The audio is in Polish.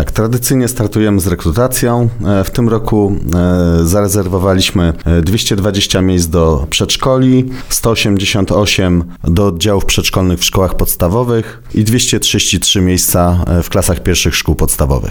Tak, tradycyjnie startujemy z rekrutacją. E, w tym roku e, zarezerwowaliśmy e, 220 miejsc do przedszkoli, 188 do oddziałów przedszkolnych w szkołach podstawowych i 233 miejsca w klasach pierwszych szkół podstawowych.